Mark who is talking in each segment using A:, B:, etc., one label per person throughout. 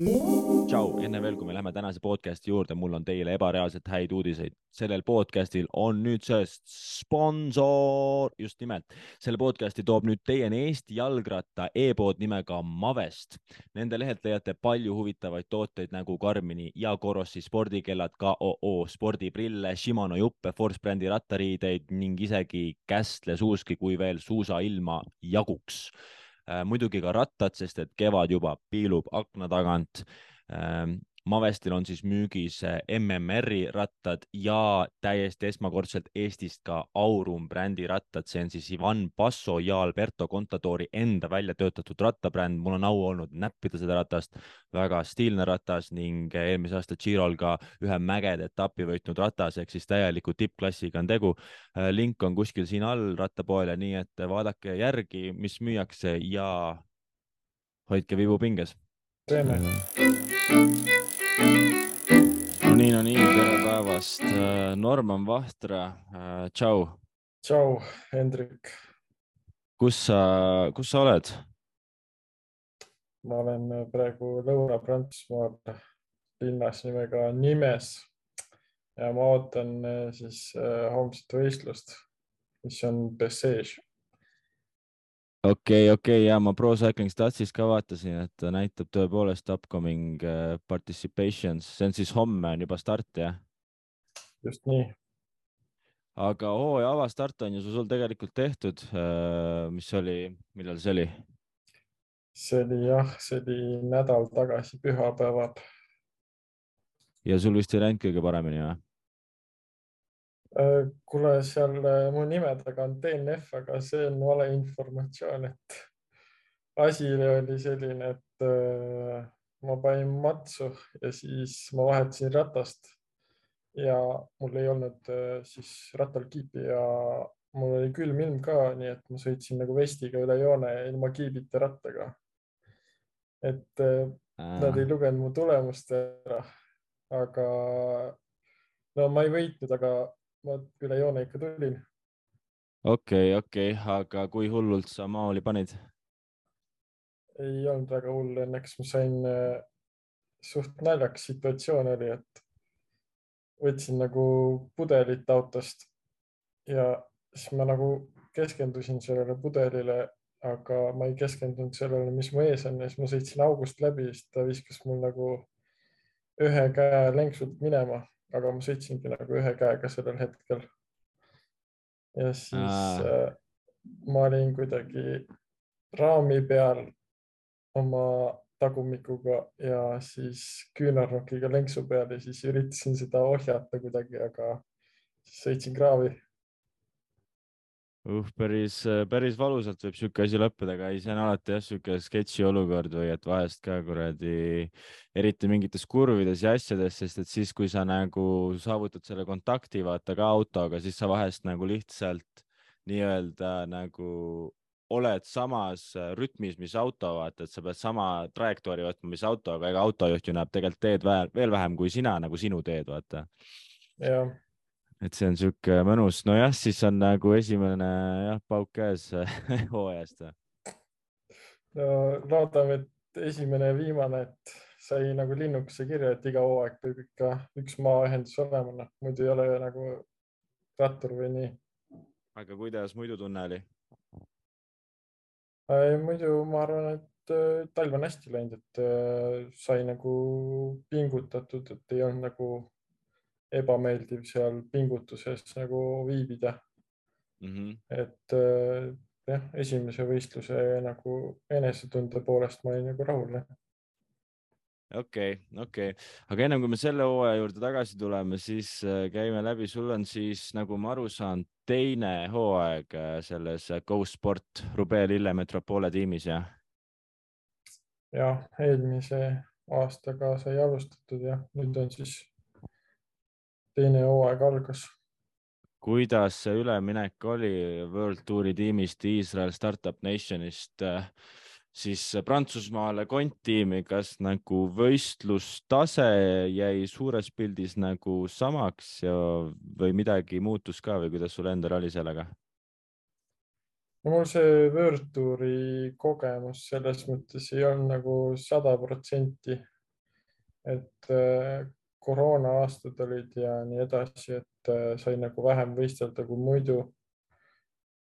A: tšau, enne veel, kui me läheme tänase podcast'i juurde, mul on teile ebareaalselt häid uudiseid. sellel podcast'il on nüüdsest sponsor, just nimelt. selle podcast'i toob nüüd teieni Eesti jalgratta e-pood nimega Mavest. Nende lehelt leiate palju huvitavaid tooteid nagu Karmini ja Corossi spordikellad, KOO spordiprille, Shimano juppe, Force brändi rattariideid ning isegi Kästle suuski, kui veel suusailma jaguks Äh, muidugi ka rattad, sest et kevad juba piilub akna tagant. Mavestil on siis müügis äh, MMR-i rattad ja täiesti esmakordselt Eestist ka Aurum brändi rattad, see on siis Ivan Basso ja Alberto Contadori enda välja töötatud rattabränd. mul on au olnud näppida seda ratast, väga stiilne ratas ning eelmise aasta Girol ka ühe mägede etapi võitnud ratas ehk siis täieliku tippklassiga on tegu. Äh, link on kuskil siin all rattapoele, nii et vaadake järgi, mis müüakse ja hoidke vibu pinges.
B: teeme
A: no nii, no nii, tere päevast. Äh, Norman Vahtra, äh, tšau.
B: tšau, Hendrik.
A: kus sa, kus sa oled?
B: ma olen praegu Lõuna-Prantsusmaal linnas nimega Nimes ja ma ootan äh, siis homset võistlust, mis on Bessage
A: okei okay,, okei okay, ja ma Pro Cycling Statsis ka vaatasin, et näitab tõepoolest upcoming äh, participations, see on siis homme on juba start jah?
B: just nii.
A: aga hooaja avastart on ju sul tegelikult tehtud. Äh, mis oli, millal see oli?
B: see oli jah, see oli nädal tagasi pühapäeval.
A: ja sul vist ei läinud kõige paremini või?
B: Äh, kuule, seal äh, mu nime taga on DNF, aga see on valeinformatsioon, et asi oli selline, et äh, ma panin matsu ja siis ma vahetasin ratast ja mul ei olnud siis rattal kiipi ja mul oli külm ilm ka, nii et ma sõitsin nagu vestiga üle joone ilma kiibita rattaga. et nad ei lugenud mu tulemust ära, aga no ma ei võitnud, aga ma üle joone ikka tulin.
A: okei okay,, okei okay., aga kui hullult sa maali panid?
B: ei olnud väga hull, õnneks ma sain äh, suht naljakas situatsioon oli, et võtsin nagu pudelit autost ja siis ma nagu keskendusin sellele pudelile, aga ma ei keskendunud sellele, mis mu ees on ja siis ma sõitsin august läbi, siis ta viskas mul nagu ühe käe lenksult minema aga ma sõitsingi nagu ühe käega sellel hetkel. ja siis äh, ma olin kuidagi raami peal oma tagumikuga ja siis küünarnukiga lenksu peal ja siis üritasin seda ohjata kuidagi, aga siis sõitsin kraavi
A: uh, päris, päris valusalt võib sihuke asi lõppeda, aga ei, see on alati jah, sihuke sketši olukord või et vahest ka kuradi, eriti mingites kurvides ja asjades, sest et siis, kui sa nagu saavutad selle kontakti, vaata ka autoga, siis sa vahest nagu lihtsalt nii-öelda nagu oled samas rütmis, mis auto, vaata, et sa pead sama trajektoori võtma, mis auto, aga ega autojuht ju näeb tegelikult teed veel vähem kui sina nagu sinu teed, vaata.
B: jah
A: et see on sihuke mõnus, nojah, siis on nagu esimene jah, pauk käes hooajast.
B: no loodame, et esimene ja viimane, et sai nagu linnukese kirja, et iga hooaeg peab ikka üks maaühendus olema, noh muidu ei ole nagu rattur või nii.
A: aga kuidas muidu tunne oli?
B: muidu ma arvan, et äh, talv on hästi läinud, et äh, sai nagu pingutatud, et ei olnud nagu ebameeldiv seal pingutuses nagu viibida
A: mm. -hmm.
B: et äh, jah, esimese võistluse nagu enesetunde poolest ma olin nagu rahul.
A: okei okay,, okei okay., aga ennem kui me selle hooaja juurde tagasi tuleme, siis äh, käime läbi, sul on siis, nagu ma aru saan, teine hooaeg äh, selles Go Sport Rube Lille Metropole tiimis, jah?
B: jah, eelmise aastaga sai alustatud ja nüüd on siis teine hooaeg algas.
A: kuidas see üleminek oli World Touri tiimist Iisrael Startup Nationist äh, siis Prantsusmaale konttiimi, kas nagu võistlustase jäi suures pildis nagu samaks ja, või midagi muutus ka või kuidas sul endal oli sellega?
B: no mul see World Touri kogemus selles mõttes ei olnud nagu sada protsenti, et äh, koroona aastad olid ja nii edasi, et äh, sai nagu vähem võistelda kui muidu.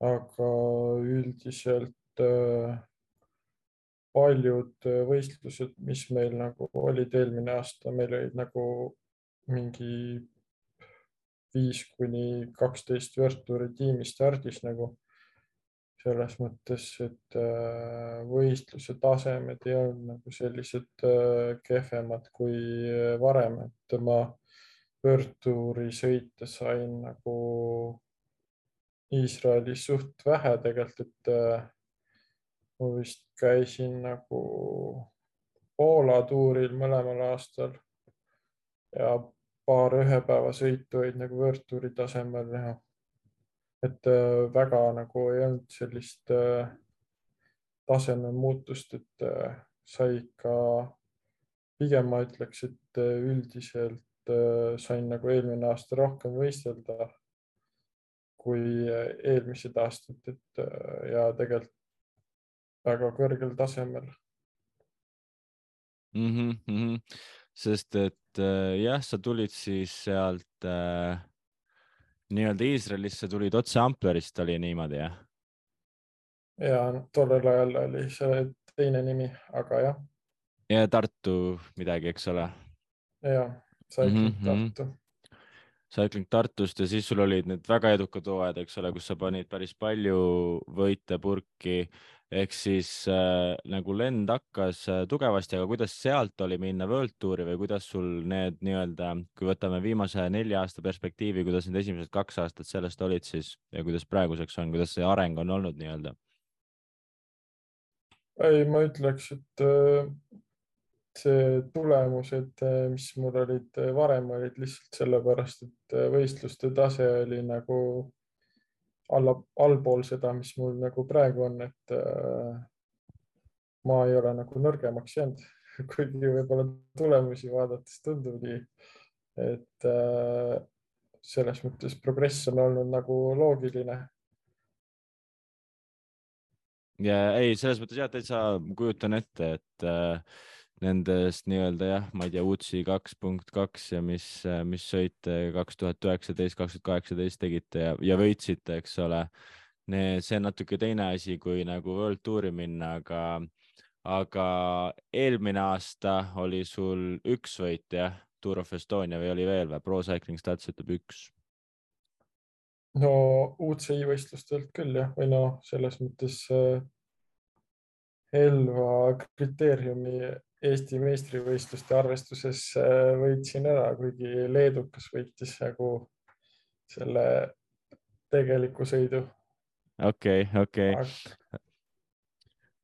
B: aga üldiselt äh, paljud võistlused, mis meil nagu olid eelmine aasta, meil olid nagu mingi viis kuni kaksteist võrktuuri tiimi stardis nagu selles mõttes, et äh, võistluse tasemed ei olnud nagu sellised äh, kehvemad kui äh, varem, et ma võrdtuuri sõita sain nagu Iisraelis suht vähe tegelikult, et ma vist käisin nagu Poola tuuril mõlemal aastal. Ja paar ühepäevasõitu olid nagu võrdtuuri tasemel ja et äh, väga nagu ei olnud sellist äh, taseme muutust, et äh, sai ikka, pigem ma ütleks, et üldiselt sain nagu eelmine aasta rohkem võistelda kui eelmised aastad, et ja tegelikult väga kõrgel tasemel
A: mm. -hmm. sest et jah, sa tulid siis sealt äh nii-öelda Iisraelisse tulid otse Amplerist, oli niimoodi jah?
B: ja tollel ajal oli see teine nimi, aga jah.
A: ja Tartu midagi, eks ole?
B: ja, Cycling mm -hmm. Tartu.
A: Cycling Tartust ja siis sul olid need väga edukad hooajad, eks ole, kus sa panid päris palju võite purki ehk siis äh, nagu lend hakkas äh, tugevasti, aga kuidas sealt oli minna World Touri või kuidas sul need nii-öelda, kui võtame viimase nelja aasta perspektiivi, kuidas need esimesed kaks aastat sellest olid siis ja kuidas praeguseks on, kuidas see areng on olnud nii-öelda?
B: ei, ma ütleks, et äh, see tulemused, äh, mis mul olid äh, varem, olid lihtsalt sellepärast, et võistluste tase oli nagu alla, allpool seda, mis mul nagu praegu on, et äh, ma ei ole nagu nõrgemaks jäänud, kuigi võib-olla tulemusi vaadates tundub nii, et äh, selles mõttes progress on olnud nagu loogiline.
A: ja ei, selles mõttes jah, täitsa kujutan ette, et äh, nendest nii-öelda jah, ma ei tea, UTSI kaks punkt kaks ja mis, mis sõite kaks tuhat üheksateist, kaks tuhat kaheksateist tegite ja, ja võitsite, eks ole. see on natuke teine asi, kui nagu World Touri minna, aga, aga eelmine aasta oli sul üks võit jah, Tour of Estonia või oli veel või? Pro Cycling Stats ütleb üks.
B: no UCI võistlustelt küll jah, või noh, selles mõttes äh, Elva kriteeriumi Eesti meistrivõistluste arvestuses äh, võitsin ära, kuigi leedukas võitis nagu selle tegeliku sõidu.
A: okei okay,, okei okay.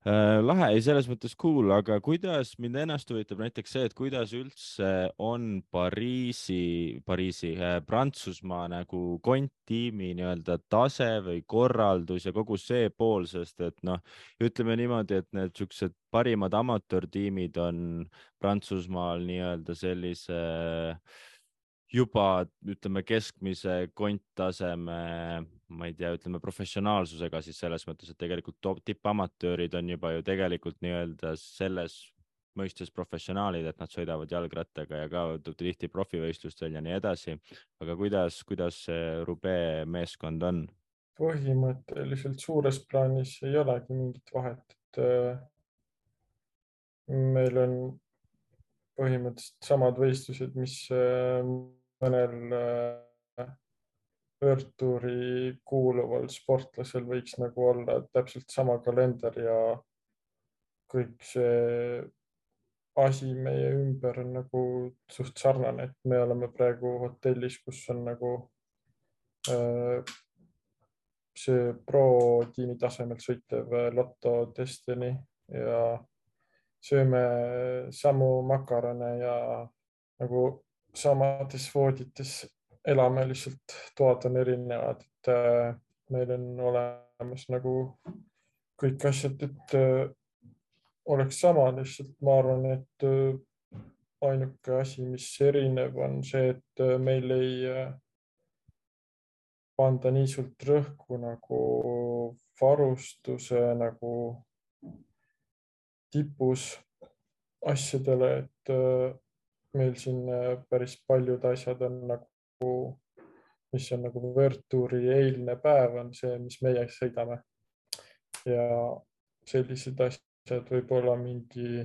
A: Äh, lahe, ei selles mõttes cool, aga kuidas mind ennast huvitab näiteks see, et kuidas üldse on Pariisi, Pariisi äh,, Prantsusmaa nagu konttiimi nii-öelda tase või korraldus ja kogu see pool, sest et noh, ütleme niimoodi, et need siuksed parimad amatöörtiimid on Prantsusmaal nii-öelda sellise juba ütleme keskmise konttaseme, ma ei tea, ütleme professionaalsusega siis selles mõttes, et tegelikult tippamatöörid on juba ju tegelikult nii-öelda selles mõistes professionaalid, et nad sõidavad jalgrattaga ja ka tihti profivõistlustel ja nii edasi. aga kuidas, kuidas see Rube meeskond on?
B: põhimõtteliselt suures plaanis ei olegi mingit vahet, et äh, meil on põhimõtteliselt samad võistlused, mis äh, mõnel äh, võõrtuuri kuuluval sportlasel võiks nagu olla täpselt sama kalender ja kõik see asi meie ümber on nagu suht sarnane, et me oleme praegu hotellis, kus on nagu äh, see pro tiimi tasemel sõitev Lotto Destiny ja sööme samu makarone ja nagu samades voodites elame, lihtsalt toad on erinevad, et äh, meil on olemas nagu kõik asjad, et äh, oleks sama, lihtsalt ma arvan, et äh, ainuke asi, mis erinev, on see, et meil ei panda nii suurt rõhku nagu varustuse nagu tipus asjadele, et meil siin päris paljud asjad on nagu, mis on nagu World Touri eilne päev on see, mis meie sõidame. ja sellised asjad, võib-olla mingi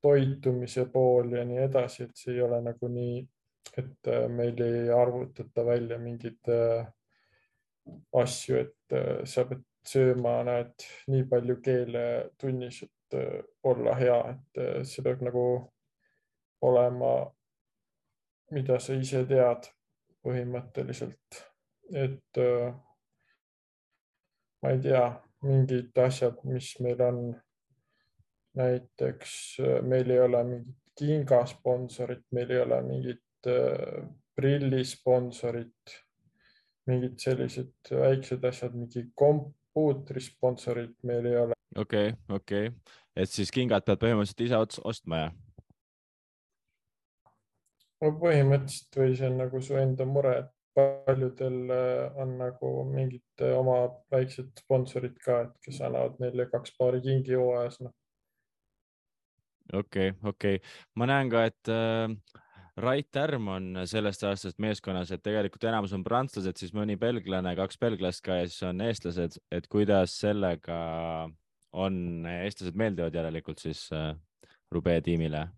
B: toitumise pool ja nii edasi, et see ei ole nagu nii, et äh, meil ei arvutata välja mingeid äh, asju, et sa pead sööma, näed nii palju keele tunnis, et olla hea, et see peab nagu olema, mida sa ise tead põhimõtteliselt, et ma ei tea, mingid asjad, mis meil on. näiteks meil ei ole mingit kingasponsorit, meil ei ole mingit prillisponsorit, mingid sellised väiksed asjad, mingi kompuutrisponsorit meil ei ole.
A: okei okay,, okei okay., et siis kingad pead põhimõtteliselt ise ostma ja?
B: No põhimõtteliselt või see on nagu su enda mure, et paljudel äh, on nagu mingid äh, oma väiksed sponsorid ka, et kes annavad neile kaks paari kingi hooajas, noh.
A: okei okay,, okei okay., ma näen ka, et äh, RaitÄrm on sellest aastast meeskonnas, et tegelikult enamus on prantslased, siis mõni belglane, kaks belglast ka ja siis on eestlased, et kuidas sellega on, eestlased meeldivad järelikult siis äh, Rube tiimile?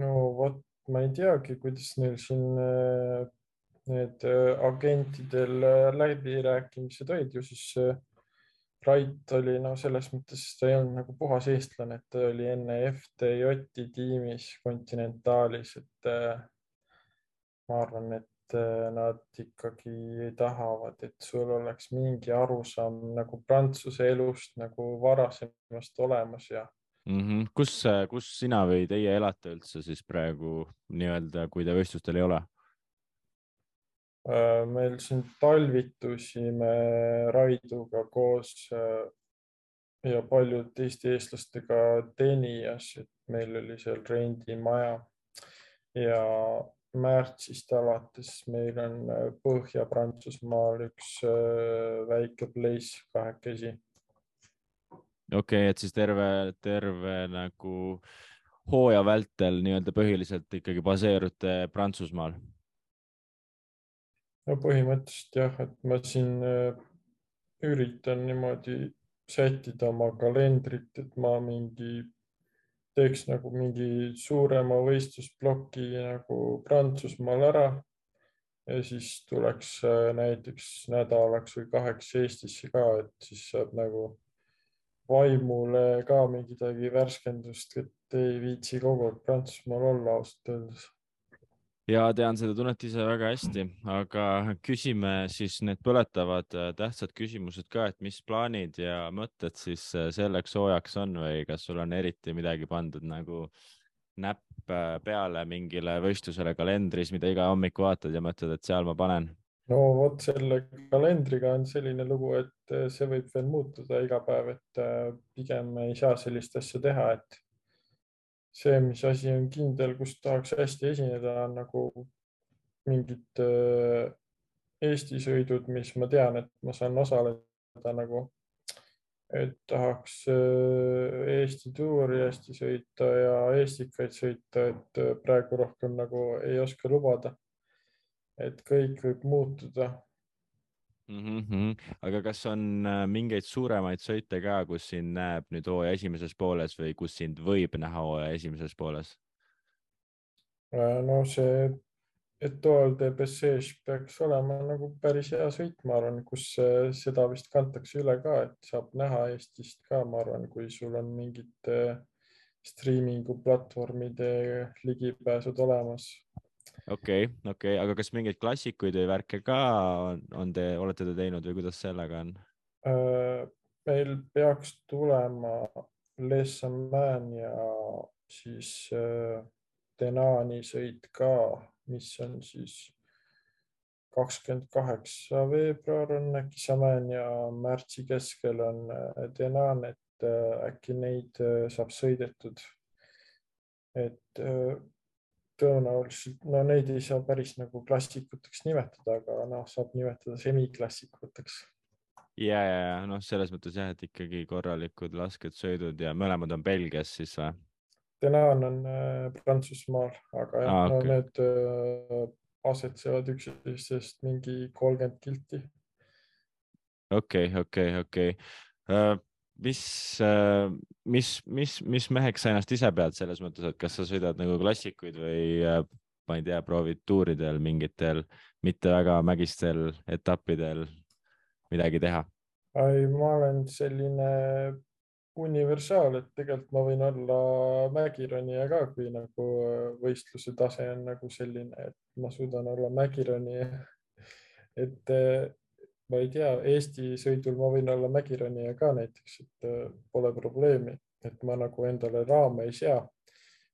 B: no vot, ma ei teagi, kuidas neil siin äh, need äh, agentidel äh, läbirääkimised olid. Ju siis Rait oli no selles mõttes, ta ei olnud nagu puhas eestlane, et ta oli enne FTJ-i tiimis Continentalis, et ma arvan, et nad ikkagi tahavad, et sul oleks mingi arusaam nagu Prantsuse elust nagu varasemast olemas ja
A: mm. -hmm. kus, kus sina või teie elate üldse siis praegu nii-öelda, kui te võistlustel ei ole?
B: Äh, meil siin talvitusime Raiduga koos äh, ja paljude teiste eestlastega Tenias, et meil oli seal rendimaja ja märtsist alates meil on äh, Põhja-Prantsusmaal üks väike place kahekesi
A: okei okay,, et siis terve, terve nagu hooaja vältel nii-öelda põhiliselt ikkagi baseerute Prantsusmaal?
B: no põhimõtteliselt jah, et ma siin äh, üritan niimoodi sättida oma kalendrit, et ma mingi teeks nagu mingi suurema võistlusploki nagu Prantsusmaal ära ja siis tuleks äh, näiteks nädalaks või kaheks Eestisse ka, et siis saab nagu vaimule ka midagi värskendust, et ei viitsi kogu aeg Prantsusmaal olla ausalt öeldes.
A: ja tean seda tunnet ise väga hästi, aga küsime siis need põletavad äh, tähtsad küsimused ka, et mis plaanid ja mõtted siis äh, selleks soojaks on või kas sul on eriti midagi pandud nagu näpp äh, peale mingile võistlusele kalendris, mida iga hommik vaatad ja mõtled, et seal ma panen
B: no vot selle kalendriga on selline lugu, et eh, see võib veel muutuda iga päev, et eh, pigem ei saa sellist asja teha, et see, mis asi on kindel, kus tahaks hästi esineda, on nagu mingid eh, Eesti sõidud, mis ma tean, et ma saan osaleda nagu, et tahaks Eesti tuuri hästi sõita ja Eestikaid sõita, et praegu rohkem nagu ei oska lubada et kõik võib muutuda
A: mm. -hmm. aga kas on äh, mingeid suuremaid sõite ka, kus sind näeb nüüd hooaja esimeses pooles või kus sind võib näha hooaja esimeses pooles?
B: Äh, no see Etoile de Bessèges peaks olema nagu päris hea sõit, ma arvan, kus äh, seda vist kantakse üle ka, et saab näha Eestist ka, ma arvan, kui sul on mingid striimingu platvormide ligipääsud olemas
A: okei okei aga kas mingeid klassikuid või värke ka on, on te, olete te teinud või kuidas sellega on?
B: Äh, meil peaks tulema Lessaman ja siis äh, Denani sõit ka, mis on siis kakskümmend kaheksa veebruar on äkki Saman ja märtsi keskel on äh, Denan, et äkki neid saab sõidetud. et tõenäoliselt, no neid ei saa päris nagu klassikuteks nimetada, aga noh, saab nimetada semiklassikuteks.
A: ja, ja, ja noh, selles mõttes jah, et ikkagi korralikud lasked sõidud ja mõlemad on Belgias siis või?
B: Denan on äh, Prantsusmaal, aga jah ah, no,
A: okei.
B: need äh, asetsevad üksteisest mingi kolmkümmend kilti.
A: okei, okei, okei. mis, mis, mis, mis meheks sa ennast ise pead selles mõttes, et kas sa sõidad nagu klassikuid või äh, ma ei tea, proovid tuuridel mingitel mitte väga mägistel etappidel midagi teha?
B: ei, ma olen selline universaal, et tegelikult ma võin olla mägironija ka, kui nagu äh, võistluse tase on nagu selline, et ma suudan olla mägironija. et äh, ma ei tea, Eesti sõidul ma võin olla mägironija ka näiteks, et äh, pole probleemi, et ma nagu endale raame ei sea.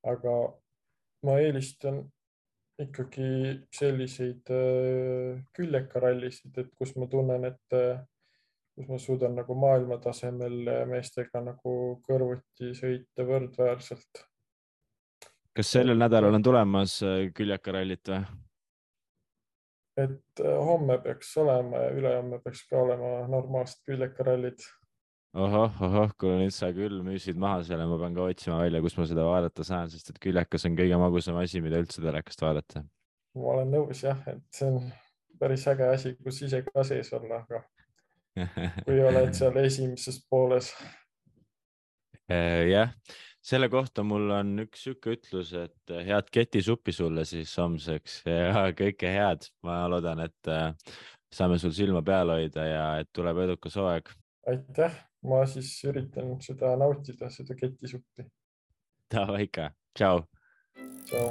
B: aga ma eelistan ikkagi selliseid äh, küljekarallisid, et kus ma tunnen, et äh, kus ma suudan nagu maailmatasemel meestega nagu kõrvuti sõita võrdväärselt.
A: kas sellel nädalal on tulemas küljekarallit või?
B: Et äh, homme peaks olema ja ülehomme peaks ka olema normaalsed küljekarallid.
A: ohoh, ohoh, kuule nüüd sa küll müüsid maha selle, ma pean ka otsima välja, kus ma seda vaadata saan, sest et küljekas on kõige magusam asi, mida üldse telekast vaadata.
B: ma olen nõus jah, et see on päris äge asi, kus ise ka sees olla, aga kui oled seal esimeses pooles.
A: Eh, jah, selle kohta mul on üks sihuke ütlus, et eh, head ketisuppi sulle siis homseks ja kõike head. ma loodan, et eh, saame sul silma peal hoida ja et tuleb edukas hooaeg.
B: aitäh, ma siis üritan seda nautida, seda ketisuppi.
A: davai ikka, tšau.
B: tšau.